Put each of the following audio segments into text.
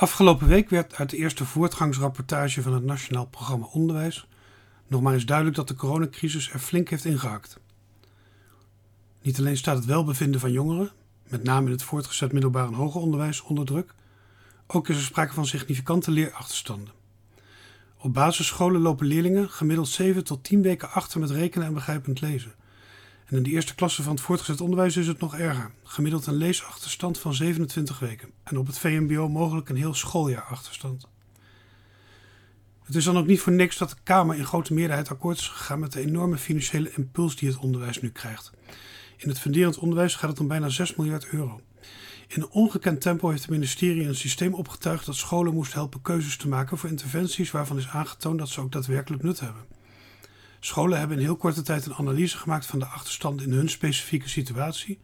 Afgelopen week werd uit de eerste voortgangsrapportage van het Nationaal Programma Onderwijs nog maar eens duidelijk dat de coronacrisis er flink heeft ingehakt. Niet alleen staat het welbevinden van jongeren, met name in het voortgezet middelbaar en hoger onderwijs, onder druk, ook is er sprake van significante leerachterstanden. Op basisscholen lopen leerlingen gemiddeld 7 tot 10 weken achter met rekenen en begrijpend lezen. En in de eerste klasse van het voortgezet onderwijs is het nog erger. Gemiddeld een leesachterstand van 27 weken. En op het VMBO mogelijk een heel schooljaar achterstand. Het is dan ook niet voor niks dat de Kamer in grote meerderheid akkoord is gegaan met de enorme financiële impuls die het onderwijs nu krijgt. In het funderend onderwijs gaat het om bijna 6 miljard euro. In een ongekend tempo heeft het ministerie een systeem opgetuigd dat scholen moest helpen keuzes te maken voor interventies waarvan is aangetoond dat ze ook daadwerkelijk nut hebben. Scholen hebben in heel korte tijd een analyse gemaakt van de achterstand in hun specifieke situatie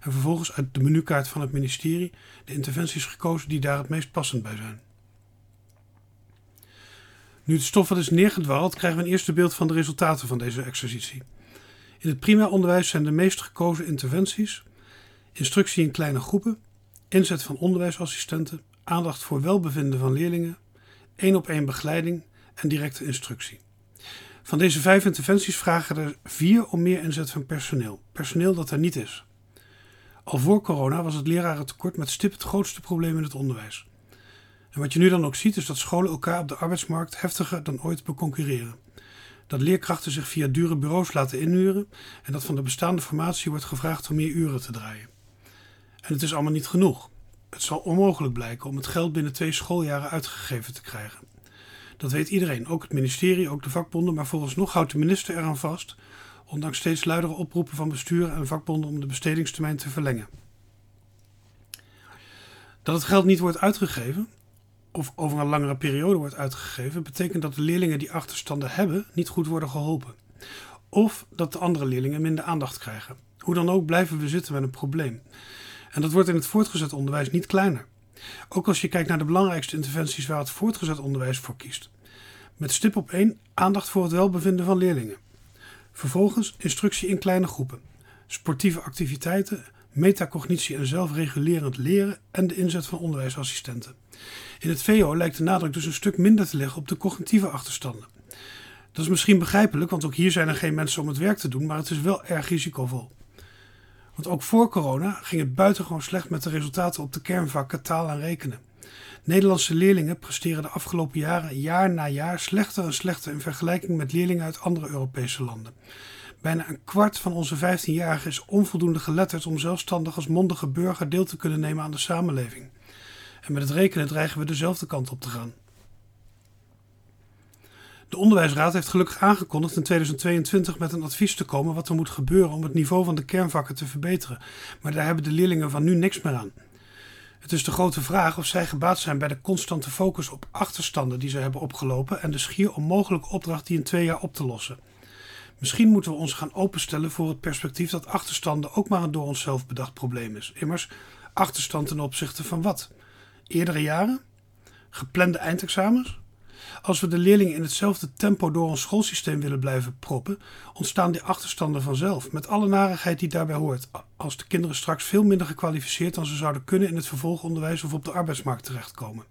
en vervolgens uit de menukaart van het ministerie de interventies gekozen die daar het meest passend bij zijn. Nu het stof wat is neergedwaald, krijgen we een eerste beeld van de resultaten van deze exercitie. In het primair onderwijs zijn de meest gekozen interventies instructie in kleine groepen, inzet van onderwijsassistenten, aandacht voor welbevinden van leerlingen, één op één begeleiding en directe instructie. Van deze vijf interventies vragen er vier om meer inzet van personeel. Personeel dat er niet is. Al voor corona was het lerarentekort met stip het grootste probleem in het onderwijs. En wat je nu dan ook ziet is dat scholen elkaar op de arbeidsmarkt heftiger dan ooit beconcurreren. Dat leerkrachten zich via dure bureaus laten inhuren en dat van de bestaande formatie wordt gevraagd om meer uren te draaien. En het is allemaal niet genoeg. Het zal onmogelijk blijken om het geld binnen twee schooljaren uitgegeven te krijgen. Dat weet iedereen, ook het ministerie, ook de vakbonden, maar nog houdt de minister eraan vast, ondanks steeds luidere oproepen van bestuur en vakbonden om de bestedingstermijn te verlengen. Dat het geld niet wordt uitgegeven, of over een langere periode wordt uitgegeven, betekent dat de leerlingen die achterstanden hebben niet goed worden geholpen. Of dat de andere leerlingen minder aandacht krijgen. Hoe dan ook blijven we zitten met een probleem. En dat wordt in het voortgezet onderwijs niet kleiner. Ook als je kijkt naar de belangrijkste interventies waar het voortgezet onderwijs voor kiest. Met stip op één aandacht voor het welbevinden van leerlingen. Vervolgens instructie in kleine groepen, sportieve activiteiten, metacognitie en zelfregulerend leren en de inzet van onderwijsassistenten. In het VO lijkt de nadruk dus een stuk minder te leggen op de cognitieve achterstanden. Dat is misschien begrijpelijk, want ook hier zijn er geen mensen om het werk te doen, maar het is wel erg risicovol. Want ook voor corona ging het buitengewoon slecht met de resultaten op de kernvakken taal en rekenen. Nederlandse leerlingen presteren de afgelopen jaren jaar na jaar slechter en slechter in vergelijking met leerlingen uit andere Europese landen. Bijna een kwart van onze 15-jarigen is onvoldoende geletterd om zelfstandig als mondige burger deel te kunnen nemen aan de samenleving. En met het rekenen dreigen we dezelfde kant op te gaan. De Onderwijsraad heeft gelukkig aangekondigd in 2022 met een advies te komen wat er moet gebeuren om het niveau van de kernvakken te verbeteren. Maar daar hebben de leerlingen van nu niks meer aan. Het is de grote vraag of zij gebaat zijn bij de constante focus op achterstanden die ze hebben opgelopen en de schier onmogelijke opdracht die in twee jaar op te lossen. Misschien moeten we ons gaan openstellen voor het perspectief dat achterstanden ook maar een door onszelf bedacht probleem is. Immers, achterstand ten opzichte van wat? Eerdere jaren? Geplande eindexamens? Als we de leerlingen in hetzelfde tempo door ons schoolsysteem willen blijven proppen, ontstaan die achterstanden vanzelf, met alle narigheid die daarbij hoort, als de kinderen straks veel minder gekwalificeerd dan ze zouden kunnen in het vervolgonderwijs of op de arbeidsmarkt terechtkomen.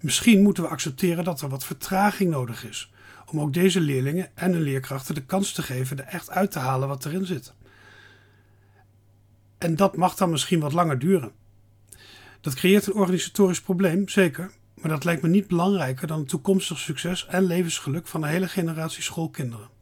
Misschien moeten we accepteren dat er wat vertraging nodig is, om ook deze leerlingen en hun leerkrachten de kans te geven er echt uit te halen wat erin zit. En dat mag dan misschien wat langer duren. Dat creëert een organisatorisch probleem, zeker, maar dat lijkt me niet belangrijker dan het toekomstig succes en levensgeluk van een hele generatie schoolkinderen.